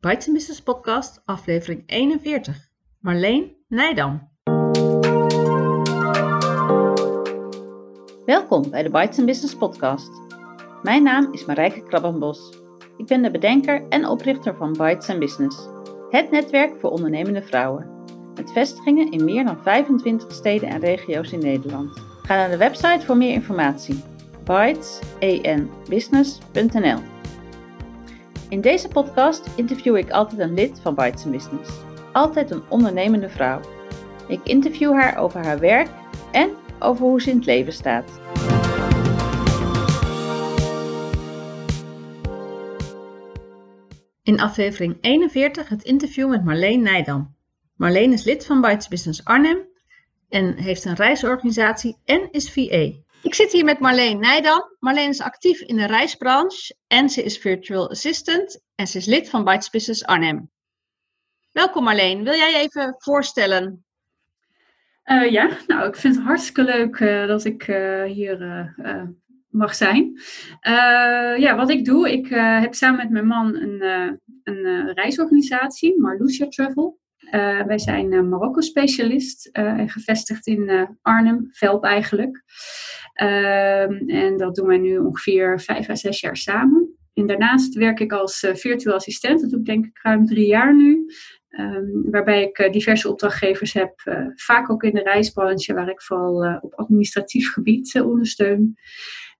Bites Business Podcast, aflevering 41. Marleen Nijdam. Welkom bij de Bites Business Podcast. Mijn naam is Marijke Krabbenbos. Ik ben de bedenker en oprichter van Bites Business, het netwerk voor ondernemende vrouwen. Met vestigingen in meer dan 25 steden en regio's in Nederland. Ga naar de website voor meer informatie: bytesenbusiness.nl. In deze podcast interview ik altijd een lid van Bites Business. Altijd een ondernemende vrouw. Ik interview haar over haar werk en over hoe ze in het leven staat. In aflevering 41 het interview met Marleen Nijdam. Marleen is lid van Bites Business Arnhem en heeft een reisorganisatie en is VA. Ik zit hier met Marleen Nijdam. Marleen is actief in de reisbranche en ze is virtual assistant en ze is lid van Bites Arnhem. Welkom Marleen, wil jij even voorstellen? Uh, ja, nou ik vind het hartstikke leuk uh, dat ik uh, hier mag zijn. ja, wat ik doe, ik heb samen met mijn man een, een reisorganisatie, Marlucia Travel. Wij zijn uh, Marokko-specialist en gevestigd in Arnhem, Velp eigenlijk. Ehm, en dat doen wij nu ongeveer vijf à zes jaar samen. En daarnaast werk ik als virtueel assistent. Dat doe ik denk ik ruim drie jaar nu. Um, waarbij ik diverse opdrachtgevers heb, vaak ook in de reisbranche, waar ik vooral op administratief gebied ondersteun.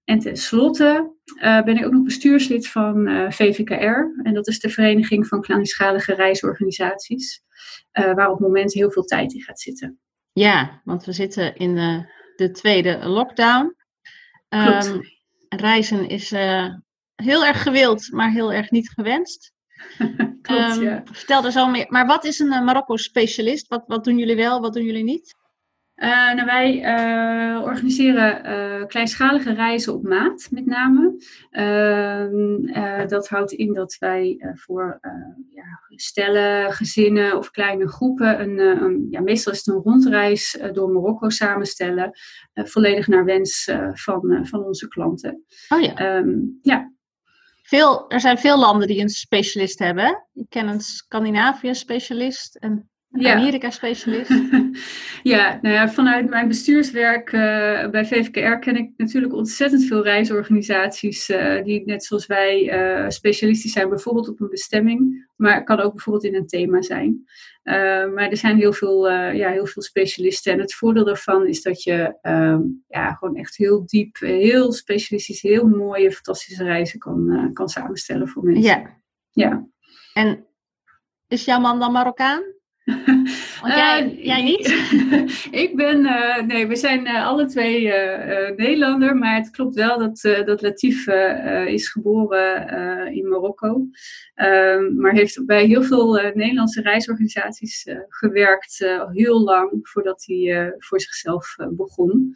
En tenslotte ben ik ook nog bestuurslid van VVKR. En dat is de Vereniging van Kleinschalige Reisorganisaties. Waar op het moment heel veel tijd in gaat zitten. Ja, want we zitten in de, de tweede lockdown. Um, reizen is heel erg gewild, maar heel erg niet gewenst. Klopt, um, ja. Vertel er zo meer. Maar wat is een Marokko-specialist? Wat, wat doen jullie wel, wat doen jullie niet? Uh, nou, wij uh, organiseren uh, kleinschalige reizen op maat, met name. Ehm, dat houdt in dat wij voor ja, stellen, gezinnen of kleine groepen, een, een, ja, meestal is het een rondreis door Marokko samenstellen, volledig naar wens van, van onze klanten. Oh ja. Um, ja. Veel, er zijn veel landen die een specialist hebben. Ik ken een Scandinavië-specialist en ja. Amerika-specialist? ja, nou ja, vanuit mijn bestuurswerk uh, bij VVKR ken ik natuurlijk ontzettend veel reisorganisaties uh, die net zoals wij uh, specialistisch zijn, bijvoorbeeld op een bestemming, maar het kan ook bijvoorbeeld in een thema zijn. maar er zijn heel veel, ja, heel veel specialisten en het voordeel daarvan is dat je ehm, ja, gewoon echt heel diep, heel specialistisch, heel mooie, fantastische reizen kan, kan samenstellen voor mensen. Ja. ja. En is jouw man dan Marokkaan? Want jij, uh, jij niet? ik ben, uh, nee, we zijn uh, alle twee Nederlander, maar het klopt wel dat, dat Latif is geboren in Marokko. Ehm, maar heeft bij heel veel Nederlandse reisorganisaties gewerkt, heel lang voordat hij voor zichzelf begon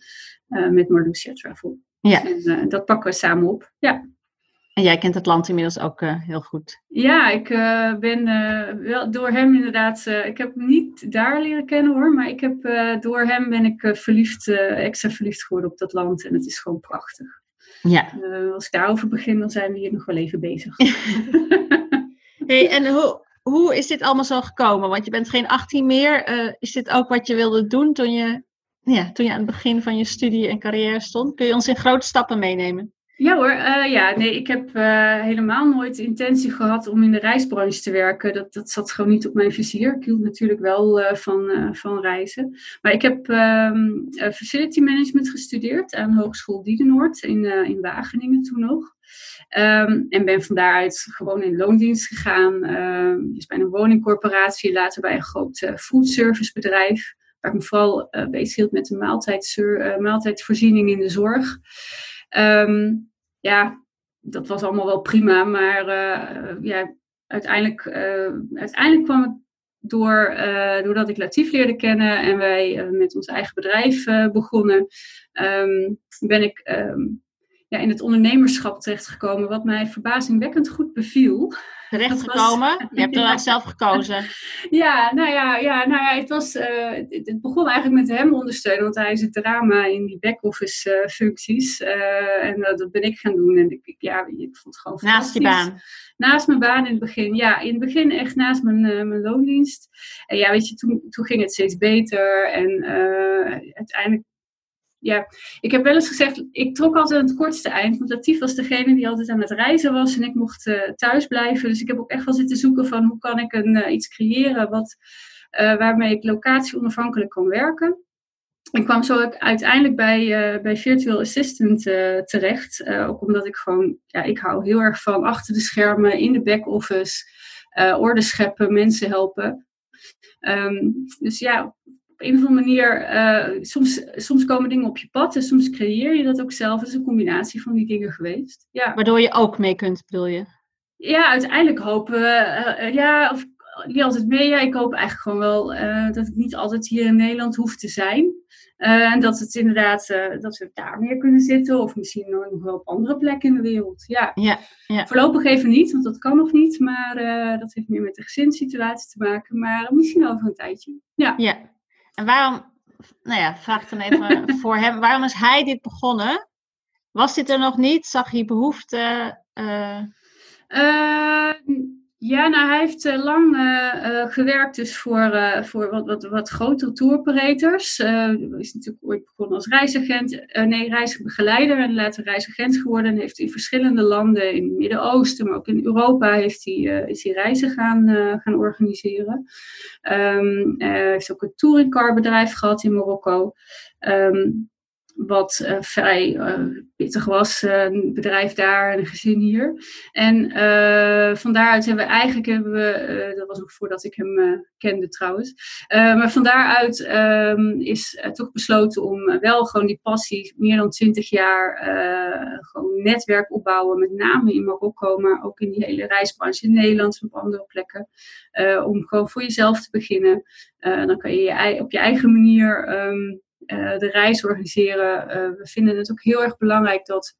met Marlucia Travel. Ja. En dat pakken we samen op. Ja. En jij kent het land inmiddels ook uh, heel goed. Ja, ik uh, ben uh, wel door hem inderdaad. ik heb hem niet daar leren kennen hoor, maar ik heb, door hem ben ik verliefd, extra verliefd geworden op dat land. En het is gewoon prachtig. Ja. als ik daarover begin, dan zijn we hier nog wel even bezig. hey, en hoe, hoe is dit allemaal zo gekomen? Want je bent geen 18 meer. is dit ook wat je wilde doen toen je, ja, toen je aan het begin van je studie en carrière stond? Kun je ons in grote stappen meenemen? Ja hoor, uh, ja, nee, ik heb uh, helemaal nooit intentie gehad om in de reisbranche te werken. Dat, dat zat gewoon niet op mijn vizier. Ik hield natuurlijk wel uh, van, van reizen. Maar ik heb um, facility management gestudeerd aan Hogeschool Diedenoord in, in Wageningen toen nog. Um, en ben van daaruit gewoon in loondienst gegaan. Um, dus bij een woningcorporatie, later bij een groot foodservicebedrijf. Waar ik me vooral bezig hield met de maaltijd, maaltijdvoorziening in de zorg. Um, ja, dat was allemaal wel prima, maar uh, ja, uiteindelijk, uh, uiteindelijk kwam het door, uh, doordat ik Latief leerde kennen en wij met ons eigen bedrijf begonnen, um, ben ik um, ja, in het ondernemerschap terechtgekomen, wat mij verbazingwekkend goed beviel. Terechtgekomen? Je hebt er wel zelf gekozen. Ja, nou ja, ja, nou ja het, was, uh, het, begon eigenlijk met hem ondersteunen, want hij is het drama in die back-office uh, functies. Uh, en dat ben ik gaan doen. En ik, ja, ik vond het gewoon Naast je baan? Naast mijn baan in het begin, ja. In het begin echt naast mijn, mijn loondienst. En ja, weet je, toen, toen ging het steeds beter. En uiteindelijk ja, ik heb wel eens gezegd, ik trok altijd het kortste eind. Want Latief was degene die altijd aan het reizen was en ik mocht uh, thuis blijven. Dus ik heb ook echt wel zitten zoeken van hoe kan ik een, uh, iets creëren wat, uh, waarmee ik locatie onafhankelijk kan werken. Ik kwam zo uiteindelijk bij, bij Virtual Assistant terecht. ook omdat ik gewoon, ja, ik hou heel erg van achter de schermen, in de back-office, orde scheppen, mensen helpen. Um, dus ja, een of andere manier, uh, soms, soms komen dingen op je pad en soms creëer je dat ook zelf. Het is een combinatie van die dingen geweest. Ja. Waardoor je ook mee kunt, bedoel je? Ja, uiteindelijk hopen we, uh, ja, of niet altijd mee. Ja, ik hoop eigenlijk gewoon wel uh, dat ik niet altijd hier in Nederland hoef te zijn. en dat het inderdaad, dat we daar meer kunnen zitten. Of misschien nog wel op andere plekken in de wereld. Ja. Ja, ja. Voorlopig even niet, want dat kan nog niet. Maar dat heeft meer met de gezinssituatie te maken. Maar misschien over een tijdje. Ja. ja. En waarom, nou ja, vraag dan even voor hem, waarom is hij dit begonnen? Was dit er nog niet? Zag hij behoefte? Uh... Uh, ja, nou, hij heeft uh, lang uh, gewerkt dus voor, voor wat, wat, wat grotere touroperators. Hij is natuurlijk ooit begonnen als reisagent, nee, reisbegeleider en later reisagent geworden. En heeft in verschillende landen in het Midden-Oosten, maar ook in Europa, heeft hij, is hij reizen gaan, gaan organiseren. Hij heeft ook een touringcarbedrijf gehad in Marokko. Um, wat uh, vrij uh, pittig was, uh, een bedrijf daar en een gezin hier. En van daaruit hebben we eigenlijk, hebben we, dat was ook voordat ik hem kende trouwens, maar van daaruit um, is toch besloten om wel gewoon die passie, meer dan twintig jaar, gewoon netwerk opbouwen, met name in Marokko, maar ook in die hele reisbranche in Nederland en op andere plekken, om gewoon voor jezelf te beginnen. dan kan je, je op je eigen manier um, uh, de reis organiseren. Uh, we vinden het ook heel erg belangrijk dat.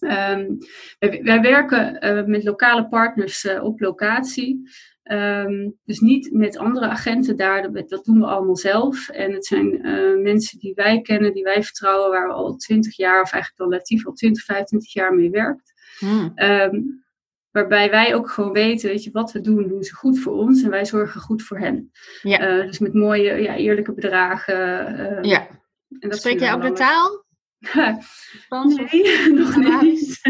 Um, wij, wij, werken uh, met lokale partners op locatie. Um, dus niet met andere agenten daar, dat, doen we allemaal zelf. En het zijn mensen die wij kennen, die wij vertrouwen, waar we al 20 jaar, of eigenlijk al relatief al 20, 25 jaar mee werkt. Hmm. Um, Waarbij wij ook gewoon weten, weet je, wat we doen, doen ze goed voor ons en wij zorgen goed voor hen. Ja. Uh, dus met mooie, ja, eerlijke bedragen. Uh, ja. En dat Spreek jij ook de taal? Nee, nog niet.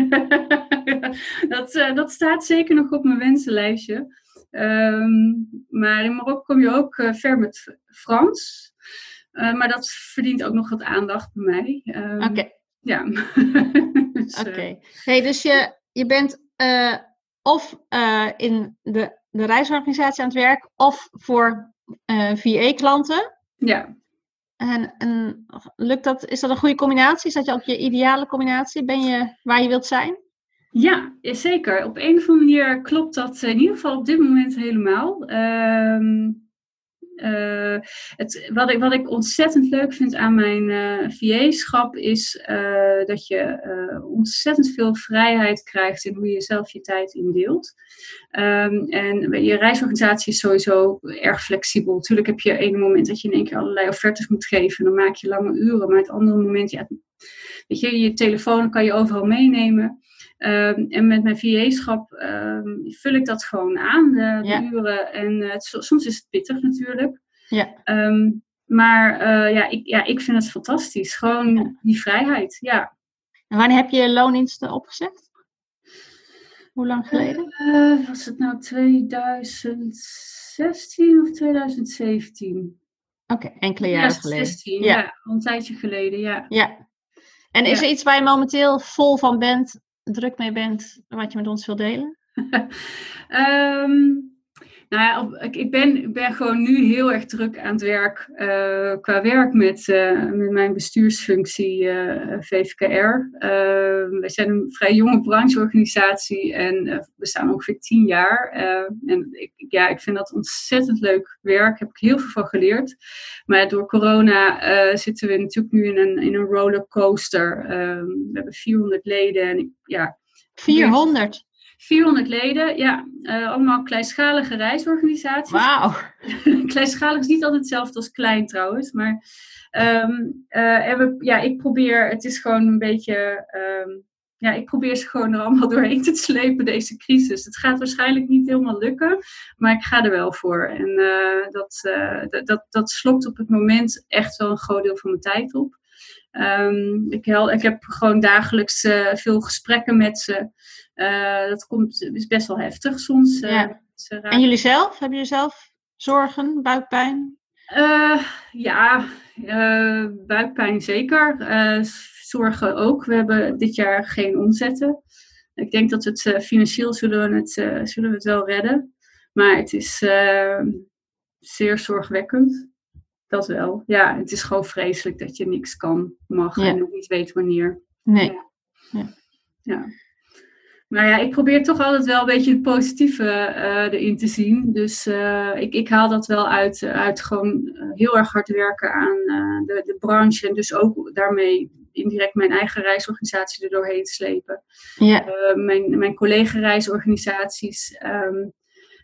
dat, uh, dat staat zeker nog op mijn wensenlijstje. Um, maar in Marokko kom je ook ver met Frans. maar dat verdient ook nog wat aandacht bij mij. Um, Oké. Okay. Ja. dus, Oké. Okay. Hey, dus je, je bent of uh, in de, de reisorganisatie aan het werk of voor uh, eh, VA-klanten. Ja. En, en lukt dat, is dat een goede combinatie? Is dat je je ideale combinatie? Ben je waar je wilt zijn? Ja, zeker. Op een of andere manier klopt dat in ieder geval op dit moment helemaal. Uh, uh, het, wat, ik, wat ik ontzettend leuk vind aan mijn uh, eh, VA-schap is uh, dat je ontzettend veel vrijheid krijgt in hoe je zelf je tijd indeelt. Um, en je reisorganisatie is sowieso erg flexibel. Natuurlijk heb je ene moment dat je in één keer allerlei offertes moet geven. Dan maak je lange uren. Maar het andere moment, ja, weet je, je telefoon kan je overal meenemen. Um, en met mijn VA-schap um, vul ik dat gewoon aan, de, de uren. En uh, soms is het pittig natuurlijk. Ja. Um, maar uh, ja, ik, ja, ik vind het fantastisch. Gewoon ja. die vrijheid, ja. En wanneer heb je loondiensten opgezet? Hoe lang geleden? Uh, was het nou 2016 of 2017? Oké, okay, enkele jaren ja, geleden. 16, ja. ja, een tijdje geleden, ja. Ja. En is er iets waar je momenteel vol van bent druk mee bent, wat je met ons wil delen? um, nou ja, ik, ik, ben, ben gewoon nu heel erg druk aan het werk uh, qua werk met, uh, met mijn bestuursfunctie uh, VVKR. we zijn een vrij jonge brancheorganisatie en we bestaan ongeveer tien jaar. en ik, ja, ik vind dat ontzettend leuk werk, heb ik heel veel van geleerd. Maar door corona zitten we natuurlijk nu in een, in een rollercoaster. we hebben 400 leden en ja, 400? 400 leden, ja, allemaal kleinschalige reisorganisaties. Wauw. Kleinschalig is niet altijd hetzelfde als klein trouwens, maar um, en we, ja, ik probeer, het is gewoon een beetje ehm, ja, ik probeer ze gewoon er allemaal doorheen te slepen, deze crisis. Het gaat waarschijnlijk niet helemaal lukken, maar ik ga er wel voor. En uh, dat, dat, dat slokt op het moment echt wel een groot deel van mijn tijd op. Um, ik, hel, ik heb gewoon dagelijks uh, veel gesprekken met ze. dat komt, is best wel heftig soms. Ja. En jullie zelf? Hebben jullie zelf zorgen, buikpijn? ja, buikpijn zeker zorgen ook. We hebben dit jaar geen omzetten. Ik denk dat het uh, financieel zullen we het, uh, zullen we het wel redden. Maar het is uh, zeer zorgwekkend. Dat wel. Ja, het is gewoon vreselijk dat je niks kan, mag en nog niet weet wanneer. Nee. Ja. ja. ja. Maar ja, ik probeer toch altijd wel een beetje het positieve erin te zien. Dus ik, ik haal dat wel uit, uit gewoon heel erg hard werken aan de, de branche. En dus ook daarmee indirect mijn eigen reisorganisatie er doorheen slepen. Ja. Mijn, mijn collega-reisorganisaties. Ehm,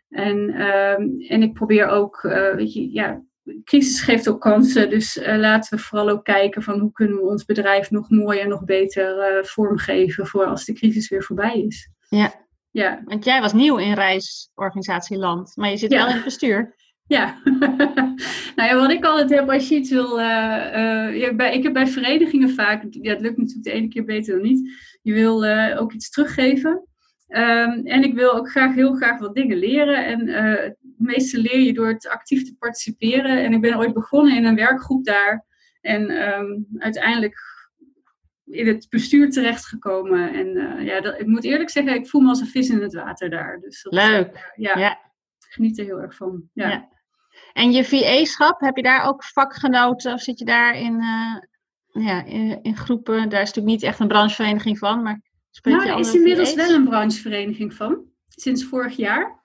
en, ehm, en ik probeer ook, weet je, ja, crisis geeft ook kansen. Dus uh, laten we vooral ook kijken van hoe kunnen we ons bedrijf nog mooier en nog beter vormgeven voor als de crisis weer voorbij is. Ja. Ja. Want jij was nieuw in reisorganisatieland, maar je zit wel in het bestuur. Ja, nou ja, wat ik altijd heb als je iets wil. Uh, uh, bij, ik heb bij verenigingen vaak, ja, het lukt natuurlijk de ene keer beter dan niet. Je wil uh, ook iets teruggeven. Um, en ik wil ook graag heel graag wat dingen leren. En meeste leer je door het actief te participeren. En ik ben ooit begonnen in een werkgroep daar. En um, uiteindelijk in het bestuur terechtgekomen. En ja, dat, ik moet eerlijk zeggen, ik voel me als een vis in het water daar. Dus dat, Leuk. ja. ja geniet er heel erg van. Ja. ja. En je VA-schap, heb je daar ook vakgenoten of zit je daar in, uh, ja, in, in, groepen? Daar is natuurlijk niet echt een branchevereniging van, maar spreek nou, er is inmiddels wel een branchevereniging van, sinds vorig jaar.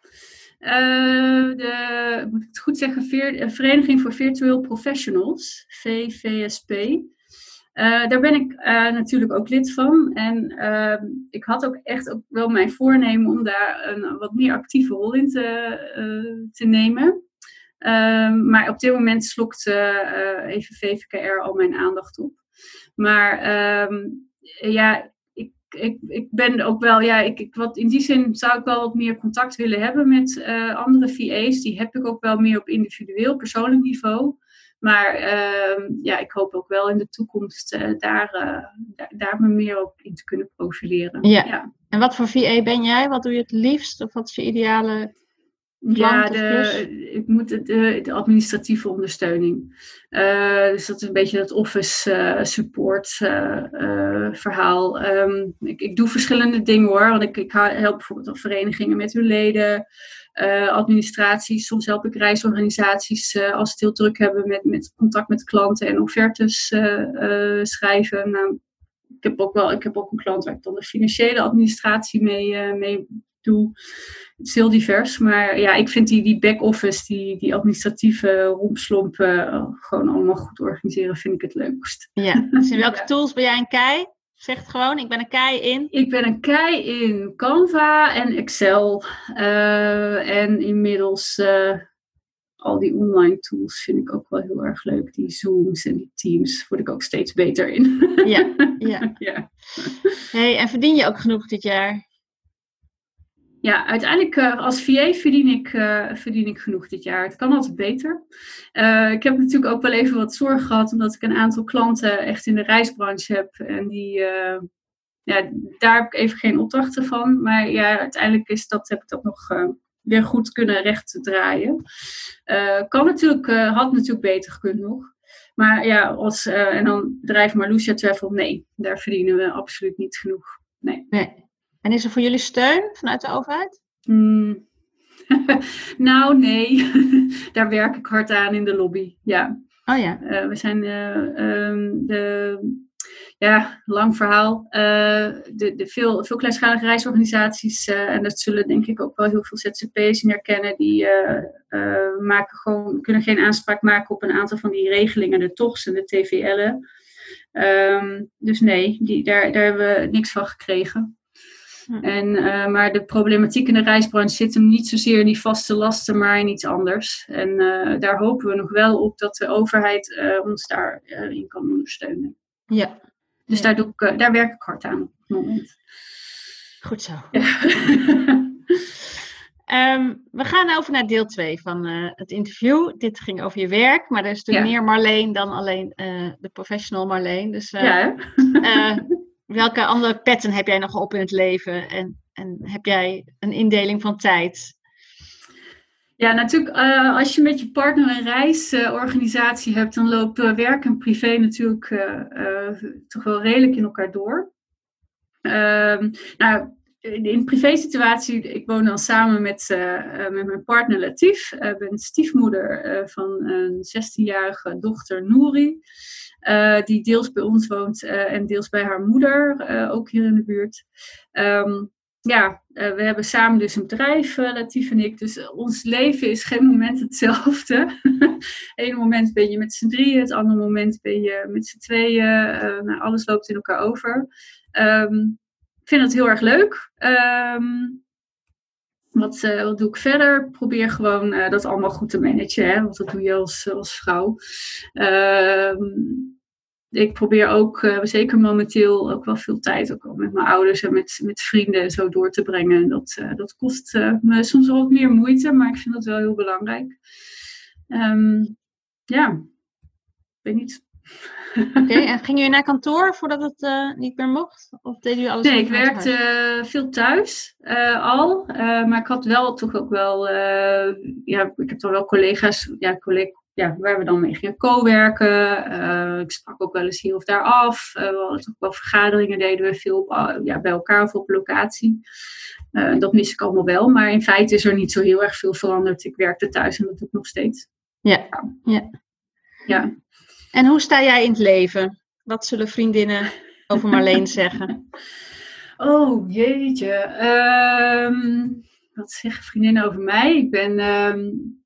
Uh, de, moet ik het goed zeggen, Veer, Vereniging voor Virtueel Professionals, VVSP. Uh, daar ben ik natuurlijk ook lid van. En uh, ik had ook echt ook wel mijn voornemen om daar een wat meer actieve rol in te, te nemen. Ehm, maar op dit moment slokt even VVKR al mijn aandacht op. Maar ehm, ja, ik, ik, ben ook wel, ja, ik, ik, wat, in die zin zou ik wel wat meer contact willen hebben met andere VA's. Die heb ik ook wel meer op individueel, persoonlijk niveau. Maar uh, ja, ik hoop ook wel in de toekomst uh, daar, uh, daar, me meer op in te kunnen profileren. Ja. ja. En wat voor VA ben jij? Wat doe je het liefst? Of wat is je ideale ja, de, ik moet de, de administratieve ondersteuning. Uh, dus dat is een beetje dat office uh, support uh, verhaal. Um, ik, ik doe verschillende dingen hoor. Want ik, ik help bijvoorbeeld verenigingen met hun leden. administraties, soms help ik reisorganisaties als ze het heel druk hebben met, met contact met klanten en offertes schrijven. Nou, ik heb ook wel, ik heb ook een klant waar ik dan de financiële administratie mee, mee doe. Het is heel divers, maar ja, ik vind die, die back-office, die, die administratieve rompslompen, uh, gewoon allemaal goed organiseren, vind ik het leukst. Ja, dus in welke tools ben jij een kei? Zeg het gewoon, ik ben een kei in. Ik ben een kei in Canva en Excel. Uh, en inmiddels uh, al die online tools vind ik ook wel heel erg leuk. Die Zooms en die Teams word ik ook steeds beter in. Ja, ja. ja. Hey, en verdien je ook genoeg dit jaar? Ja, uiteindelijk uh, als VA verdien ik, uh, verdien ik genoeg dit jaar. Het kan altijd beter. Uh, ik heb natuurlijk ook wel even wat zorg gehad, omdat ik een aantal klanten echt in de reisbranche heb. En die, ja, daar heb ik even geen opdrachten van. Maar ja, uiteindelijk is dat, heb ik dat nog weer goed kunnen recht draaien. kan natuurlijk, had natuurlijk beter gekund nog. Maar ja, als, en dan bedrijf Marlucia Travel, nee, daar verdienen we absoluut niet genoeg. Nee. nee. En is er voor jullie steun vanuit de overheid? Hmm. nou, nee. Daar werk ik hard aan in de lobby. Ja. Oh ja. Uh, we zijn uh, um, de. Ja, lang verhaal. Uh, de, de veel, veel kleinschalige reisorganisaties, en dat zullen denk ik ook wel heel veel ZZP's in herkennen, die maken gewoon, kunnen geen aanspraak maken op een aantal van die regelingen, de TOC's en de TVL'en. Um, dus nee, die, daar, daar hebben we niks van gekregen. Hm. En, uh, maar de problematiek in de reisbranche zit hem niet zozeer in die vaste lasten, maar in iets anders. En uh, daar hopen we nog wel op dat de overheid uh, ons daarin kan ondersteunen. Ja. Dus ja. Daar, doe ik, daar werk ik hard aan op het moment. Goed zo. Ja. um, we gaan over naar deel 2 van het interview. Dit ging over je werk, maar er is natuurlijk ja. meer Marleen dan alleen de professional Marleen. Dus ja, welke andere petten heb jij nog op in het leven? En, en heb jij een indeling van tijd? Ja, natuurlijk, uh, als je met je partner een reisorganisatie hebt, dan lopen werk en privé natuurlijk uh, toch wel redelijk in elkaar door. Ehm, nou, in privé situatie, ik woon dan samen met, met mijn partner Latif. Ik ben stiefmoeder van een 16-jarige dochter Nouri. Die deels bij ons woont en deels bij haar moeder, ook hier in de buurt. Um, ja, we hebben samen dus een bedrijf, Latief en ik. Dus ons leven is geen moment hetzelfde. Eén moment ben je met z'n drieën, het andere moment ben je met z'n tweeën. nou, alles loopt in elkaar over. Um, vind het heel erg leuk. Um, wat, uh, wat doe ik verder? Probeer gewoon uh, dat allemaal goed te managen, hè? want dat doe je als, als vrouw. Uh, ik probeer ook, uh, zeker momenteel, ook wel veel tijd ook met mijn ouders en met, met vrienden en zo door te brengen. Dat, dat kost me soms wel wat meer moeite, maar ik vind dat wel heel belangrijk. Um, ja, ik weet niet. Oké, okay, en ging je naar kantoor voordat het uh, niet meer mocht? Of deed u alles Nee, ik werkte uh, veel thuis uh, al. maar ik had wel toch ook wel... ja, ik heb dan wel collega's ja, collega, ja, waar we dan mee gingen co-werken. ik sprak ook wel eens hier of daar af. we hadden toch wel vergaderingen, deden we veel op, ja, bij elkaar of op locatie. dat mis ik allemaal wel. Maar in feite is er niet zo heel erg veel veranderd. Ik werkte thuis en dat doe ik nog steeds. Ja, ja. ja. En hoe sta jij in het leven? Wat zullen vriendinnen over Marleen zeggen? Oh, jeetje. Um, wat zeggen vriendinnen over mij? Ik ben... Um,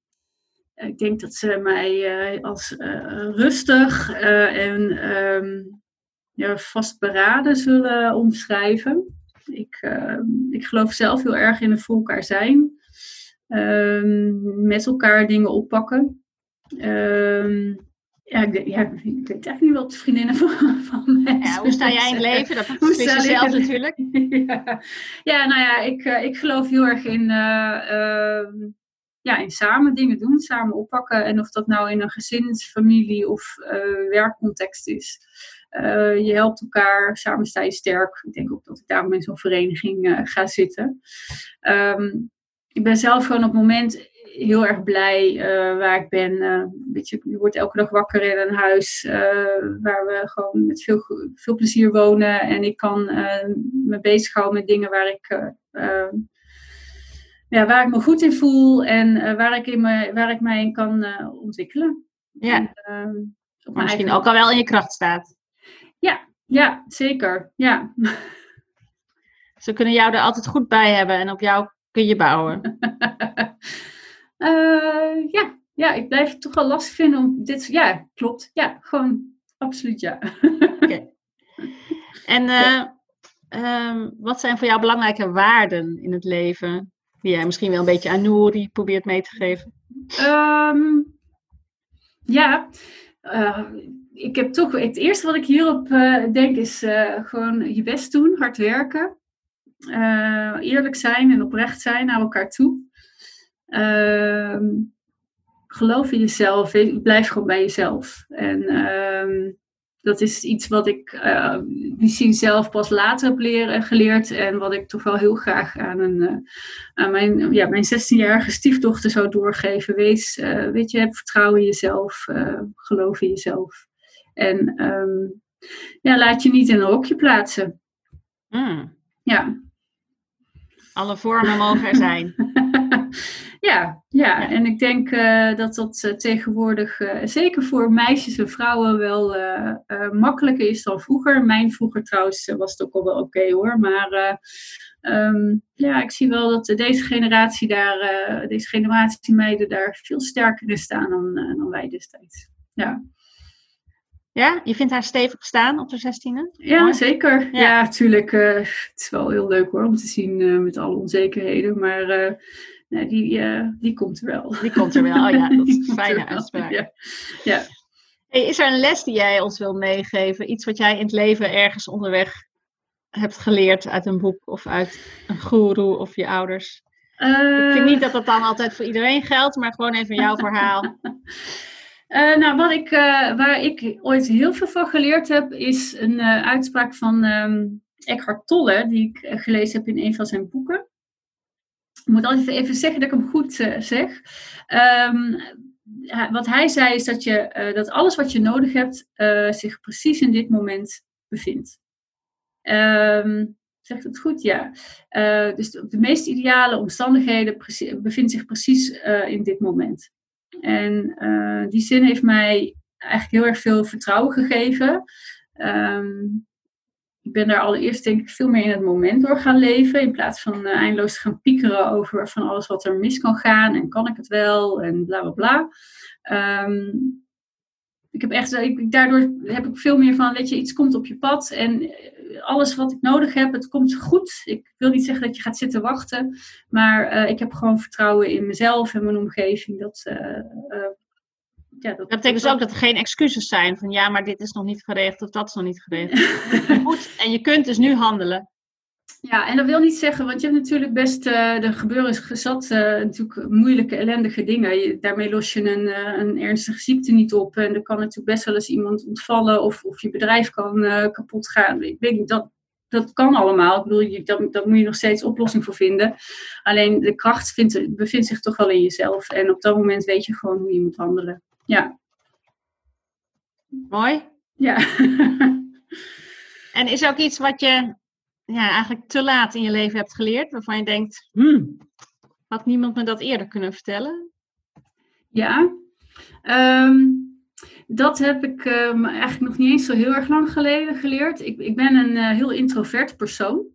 ik denk dat ze mij uh, als uh, rustig uh, en um, ja, vastberaden zullen omschrijven. Ik, ik geloof zelf heel erg in het voor elkaar zijn. met elkaar dingen oppakken. Ja ik, ja, ik weet eigenlijk niet wat vriendinnen van, van mij ja, Hoe sta jij in het leven? Dat is jezelf natuurlijk. ja. ja, nou ja, ik, ik geloof heel erg in, uh, uh, ja, in samen dingen doen, samen oppakken. En of dat nou in een gezinsfamilie of uh, werkcontext is. je helpt elkaar, samen sta je sterk. Ik denk ook dat ik daarom in zo'n vereniging ga zitten. Um, ik ben zelf gewoon op het moment heel erg blij uh, waar ik ben. Uh, beetje, je wordt elke dag wakker in een huis uh, waar we gewoon met veel, veel plezier wonen. En ik kan me bezighouden met dingen waar ik, ja, waar ik me goed in voel en waar, ik in me, waar ik mij in kan ontwikkelen. Ja, en, maar misschien eigen... ook al wel in je kracht staat. Ja, ja zeker. Ja. Ze kunnen jou er altijd goed bij hebben en op jou kun je bouwen. Uh, ja. ja, ik blijf het toch wel lastig vinden om dit. Ja, klopt. Ja, gewoon absoluut ja. Okay. En uh, um, wat zijn voor jou belangrijke waarden in het leven? Die jij misschien wel een beetje aan Nouri probeert mee te geven. Um, ja, uh, ik heb toch. Het eerste wat ik hierop denk is gewoon je best doen, hard werken. eerlijk zijn en oprecht zijn naar elkaar toe. Uh, geloof in jezelf. Blijf gewoon bij jezelf. En uh, dat is iets wat ik uh, misschien zelf pas later heb leren, geleerd. En wat ik toch wel heel graag aan, een, uh, aan mijn, ja, mijn 16-jarige stiefdochter zou doorgeven. Wees, uh, weet je, heb vertrouwen in jezelf. geloof in jezelf. En um, ja, laat je niet in een hokje plaatsen. Mm. Ja. Alle vormen mogen er zijn. Ja, ja, en ik denk uh, dat dat uh, tegenwoordig, uh, zeker voor meisjes en vrouwen, wel makkelijker is dan vroeger. Mijn vroeger trouwens was het ook al wel oké okay, hoor. Maar um, ja, ik zie wel dat deze generatie daar, deze generatie meiden daar veel sterker in staan dan, dan wij destijds. Ja. Ja, je vindt haar stevig staan op de 16e? Ja, Mooi. zeker. Ja. Ja, natuurlijk. eh, het is wel heel leuk hoor om te zien eh, met alle onzekerheden. Maar eh, nee, die, eh, die komt er wel. Die komt er wel. Oh ja, dat is een fijne uitspraak. Ja. ja. Hey, is er een les die jij ons wil meegeven? Iets wat jij in het leven ergens onderweg hebt geleerd uit een boek of uit een guru of je ouders? Ik vind Eh, niet dat dat dan altijd voor iedereen geldt, maar gewoon even jouw verhaal. Eh, nou, wat ik, eh, waar ik ooit heel veel van geleerd heb, is een eh, uitspraak van ehm, Eckhart Tolle, die ik eh, gelezen heb in een van zijn boeken. Ik moet altijd even zeggen dat ik hem goed eh, zeg. Ehm, wat hij zei is dat, je, eh, dat alles wat je nodig hebt eh, zich precies in dit moment bevindt. Ehm zegt het goed? Ja. Dus de, meest ideale omstandigheden bevindt zich precies in dit moment. En die zin heeft mij eigenlijk heel erg veel vertrouwen gegeven. Ehm, ik ben daar allereerst denk ik veel meer in het moment door gaan leven. In plaats van eh, eindeloos te gaan piekeren over van alles wat er mis kan gaan. En kan ik het wel? En bla bla bla. Ehm, ik heb echt, ik, daardoor heb ik veel meer van, weet je, iets komt op je pad. En eh, alles wat ik nodig heb, het komt goed. Ik wil niet zeggen dat je gaat zitten wachten. Maar eh, ik heb gewoon vertrouwen in mezelf en mijn omgeving. Dat, eh, ja, dat, Dat betekent dus ook dat er geen excuses zijn van ja, maar dit is nog niet geregeld of dat is nog niet geregeld. Goed, en je kunt dus nu handelen. Ja, en dat wil niet zeggen, want je hebt natuurlijk best, eh er gebeuren gezat eh, natuurlijk moeilijke, ellendige dingen. Je- daarmee los je een, eh, een ernstige ziekte niet op. En er kan natuurlijk best wel eens iemand ontvallen of, of je bedrijf kan kapot gaan. Ik weet niet, dat, dat kan allemaal. Ik bedoel, je, daar moet je nog steeds oplossing voor vinden. Alleen de kracht vindt, bevindt zich toch wel in jezelf. En op dat moment weet je gewoon hoe je moet handelen. Ja, Mooi. ja. En is er ook iets wat je ja, eigenlijk te laat in je leven hebt geleerd, waarvan je denkt, hmm, had niemand me dat eerder kunnen vertellen? Ja, Ehm, dat heb ik ehm, eigenlijk nog niet eens zo heel erg lang geleden geleerd. Ik, ik ben een eh, heel introvert persoon.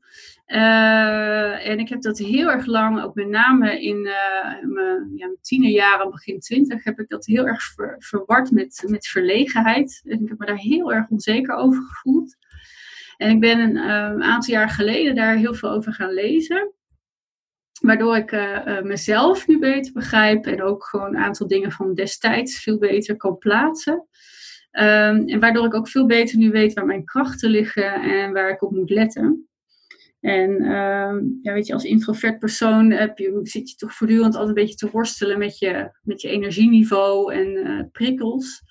Eh, en ik heb dat heel erg lang, ook met name in eh, mijn, ja, mijn tienerjaren, begin twintig, heb ik dat heel erg ver- verward met, met verlegenheid. En ik heb me daar heel erg onzeker over gevoeld. En ik ben een eh, aantal jaar geleden daar heel veel over gaan lezen. Waardoor ik mezelf nu beter begrijp en ook gewoon een aantal dingen van destijds veel beter kan plaatsen. Ehm, en waardoor ik ook veel beter nu weet waar mijn krachten liggen en waar ik op moet letten. En ehm, ja, weet je, als introvert persoon heb je, zit je toch voortdurend altijd een beetje te worstelen met je, met je energieniveau en eh, prikkels.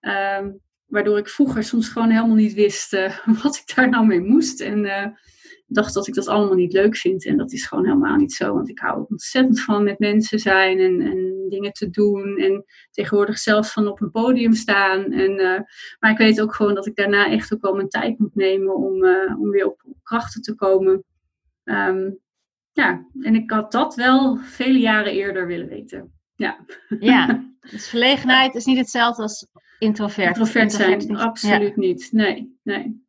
Ehm, waardoor ik vroeger soms gewoon helemaal niet wist eh, wat ik daar nou mee moest. En eh, dacht dat ik dat allemaal niet leuk vind. En dat is gewoon helemaal niet zo. Want ik hou ontzettend van met mensen zijn en, en dingen te doen. En tegenwoordig zelfs van op een podium staan. En, eh, maar ik weet ook gewoon dat ik daarna echt ook wel mijn tijd moet nemen om, eh, om weer op krachten te komen. Ehm, ja, en ik had dat wel vele jaren eerder willen weten. Ja, Ja, dus verlegenheid is niet hetzelfde als introvert. introvert zijn, niet- absoluut niet. Nee, nee.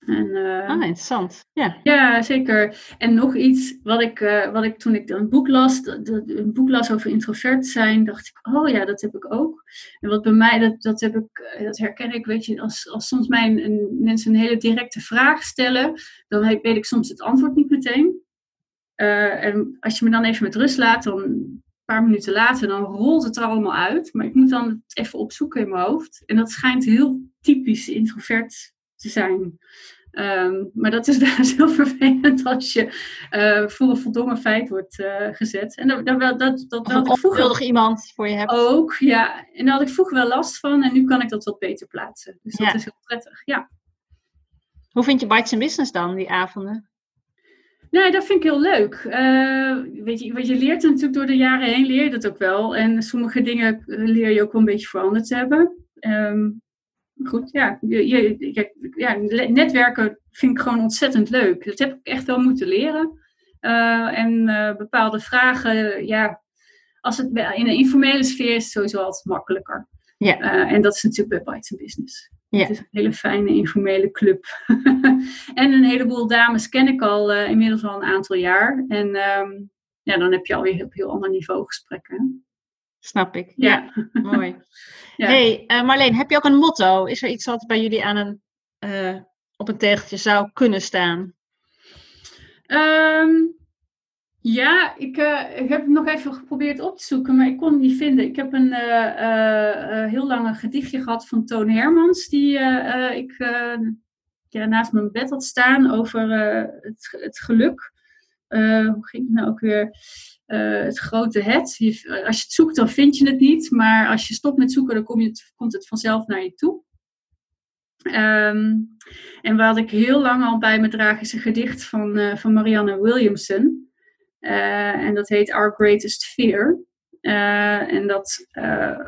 En, eh. Ah, interessant. Ja. Ja, zeker. En nog iets wat ik, eh, wat ik toen ik een boek las, een boek las over introvert zijn, dacht ik, oh ja, dat heb ik ook. En wat bij mij, dat, dat, heb ik, eh, dat herken ik, weet je, als, als soms mij een, mensen een hele directe vraag stellen, dan weet ik soms het antwoord niet meteen. En als je me dan even met rust laat, dan een paar minuten later, dan rolt het er allemaal uit. Maar ik moet dan even opzoeken in mijn hoofd. En dat schijnt heel typisch introvert te zijn. Ehm, maar dat is wel heel vervelend als je eh, voor een voldongen feit wordt eh, gezet. En dat, dat, dat, dat, had ik vroeger iemand voor je hebt. ook, ja. En daar had ik vroeger wel last van en nu kan ik dat wat beter plaatsen. Dus dat Ja. is heel prettig, ja. Hoe vind je Bites Business dan, die avonden? Nee, dat vind ik heel leuk. Eh, weet je, wat je leert natuurlijk door de jaren heen, leer je dat ook wel. En sommige dingen leer je ook wel een beetje veranderd te hebben. Ehm, goed, ja. Je, je, ja. Netwerken vind ik gewoon ontzettend leuk. Dat heb ik echt wel moeten leren. Eh, en eh, bepaalde vragen, ja, als het in een informele sfeer is, het sowieso altijd makkelijker. Ja. Eh, en dat is natuurlijk bij Bites Business. Ja. Het is een hele fijne informele club. en een heleboel dames ken ik al inmiddels al een aantal jaar. En ehm, ja, dan heb je alweer op heel ander niveau gesprekken. Snap ik. Ja, mooi. Ja. hey, uh, Marleen, heb je ook een motto? Is er iets wat bij jullie aan een, uh, op een tegeltje zou kunnen staan? Um, ja, ik, uh, ik heb het nog even geprobeerd op te zoeken, maar ik kon het niet vinden. Ik heb een heel lang gedichtje gehad van Toon Hermans, die ik ja, naast mijn bed had staan over het, het geluk. Hoe ging het nou ook weer? uh, het grote het. als je het zoekt, dan vind je het niet. Maar als je stopt met zoeken, dan kom je komt het vanzelf naar je toe. Um, en wat ik heel lang al bij me draag, is een gedicht van, uh, van Marianne Williamson. En dat heet Our Greatest Fear. en dat,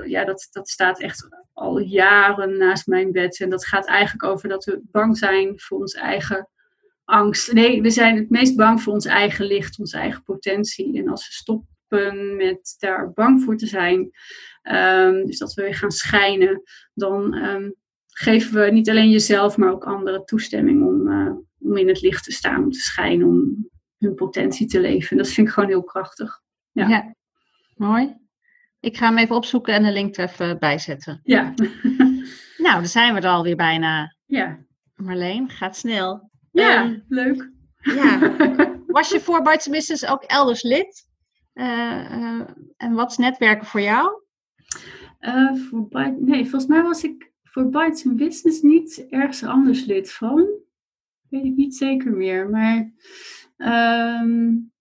ja, dat, dat staat echt al jaren naast mijn bed. En dat gaat eigenlijk over dat we bang zijn voor ons eigen angst. Nee, we zijn het meest bang voor ons eigen licht, onze eigen potentie. En als we stoppen met daar bang voor te zijn, um, dus dat we weer gaan schijnen, dan um, geven we niet alleen jezelf, maar ook anderen toestemming om, uh, om in het licht te staan, om te schijnen, om hun potentie te leven. Dat vind ik gewoon heel krachtig. Ja, ja. mooi. Ik ga hem even opzoeken en de link er even bijzetten. Ja. nou, dan zijn we er alweer bijna. Ja. Marleen, gaat snel. Ja, um, leuk. Ja. Was je voor Bites Business ook elders lid? Uh, uh, en wat is netwerken voor jou? Uh, voor Byte, nee, volgens mij was ik voor Bites Business niet ergens anders lid van. Weet ik niet zeker meer. Maar um,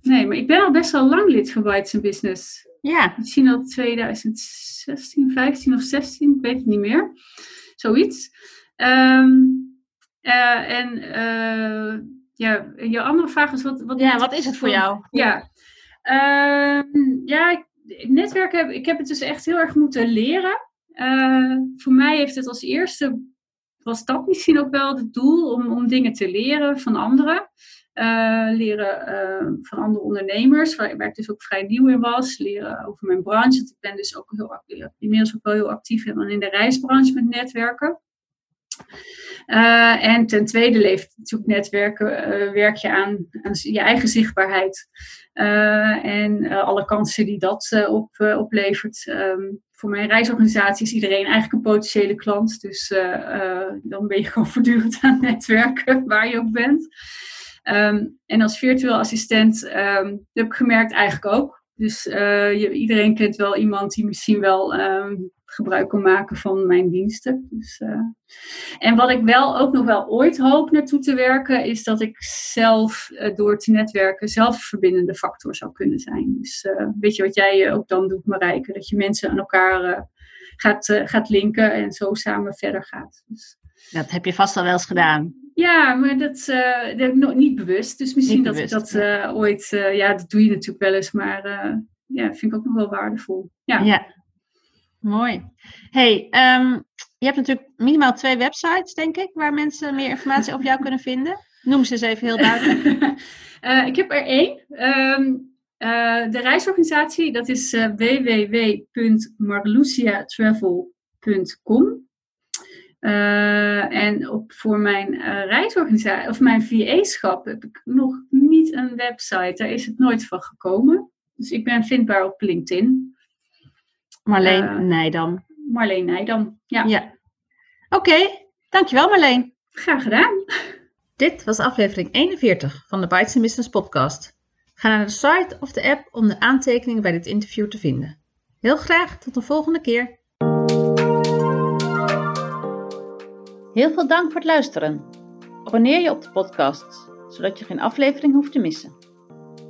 nee, maar ik ben al best wel lang lid van Bites Business. Ja. Misschien al 2016, 15 of 16, ik weet het niet meer. Zoiets. Um, uh, en uh, ja, je andere vraag is wat... wat ja, wat is het voor jou? Ja, uh, ja netwerk heb ik heb het dus echt heel erg moeten leren. Eh, voor mij heeft het als eerste, was dat misschien ook wel het doel om, om dingen te leren van anderen. leren van andere ondernemers, waar, waar, ik dus ook vrij nieuw in was. Leren over mijn branche. Want ik ben dus ook heel, inmiddels ook wel heel actief in de reisbranche met netwerken. Uh, en ten tweede leeft natuurlijk netwerken, uh, werk je aan, aan, je eigen zichtbaarheid. Uh, en alle kansen die dat op, oplevert. Um, voor mijn reisorganisatie is iedereen eigenlijk een potentiële klant. Dus dan ben je gewoon voortdurend aan netwerken, waar je ook bent. Um, en als virtueel assistent um, heb ik gemerkt eigenlijk ook. Dus je, iedereen kent wel iemand die misschien wel gebruik kan maken van mijn diensten. Dus, uh, en wat ik wel ook nog wel ooit hoop naartoe te werken, is dat ik zelf uh, door te netwerken zelf een verbindende factor zou kunnen zijn. Dus uh, weet je wat jij ook dan doet, Marijke? Dat je mensen aan elkaar gaat, gaat linken en zo samen verder gaat. Dus, dat heb je vast al wel eens gedaan. Ja, maar dat, dat nog niet bewust. Dus misschien dat ik dat ooit, ja, dat doe je natuurlijk wel eens, maar ja, vind ik ook nog wel waardevol. Ja. ja. Mooi. Hey, um, je hebt natuurlijk minimaal twee websites, denk ik, waar mensen meer informatie over jou kunnen vinden. Noem ze eens even heel duidelijk. uh, ik heb er één. Um, uh, de reisorganisatie, dat is uh, www.marluciatravel.com. en op, voor mijn reisorganisatie, of mijn VA-schap, heb ik nog niet een website. Daar is het nooit van gekomen. Dus ik ben vindbaar op LinkedIn. Marleen uh, Nijdam. Marleen Nijdam, ja. ja. Oké, okay, dankjewel Marleen. Graag gedaan. Dit was aflevering 41 van de Bites Business podcast. Ga naar de site of de app om de aantekeningen bij dit interview te vinden. Heel graag tot de volgende keer. Heel veel dank voor het luisteren. Abonneer je op de podcast, zodat je geen aflevering hoeft te missen.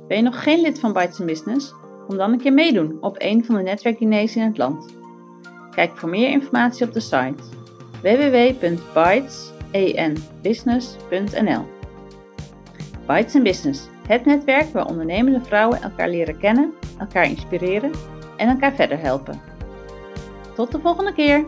Ben je nog geen lid van Bites Business? Kom dan een keer meedoen op een van de netwerkdiners in het land. Kijk voor meer informatie op de site www.bytesenbusiness.nl Bytes Business, het netwerk waar ondernemende vrouwen elkaar leren kennen, elkaar inspireren en elkaar verder helpen. Tot de volgende keer!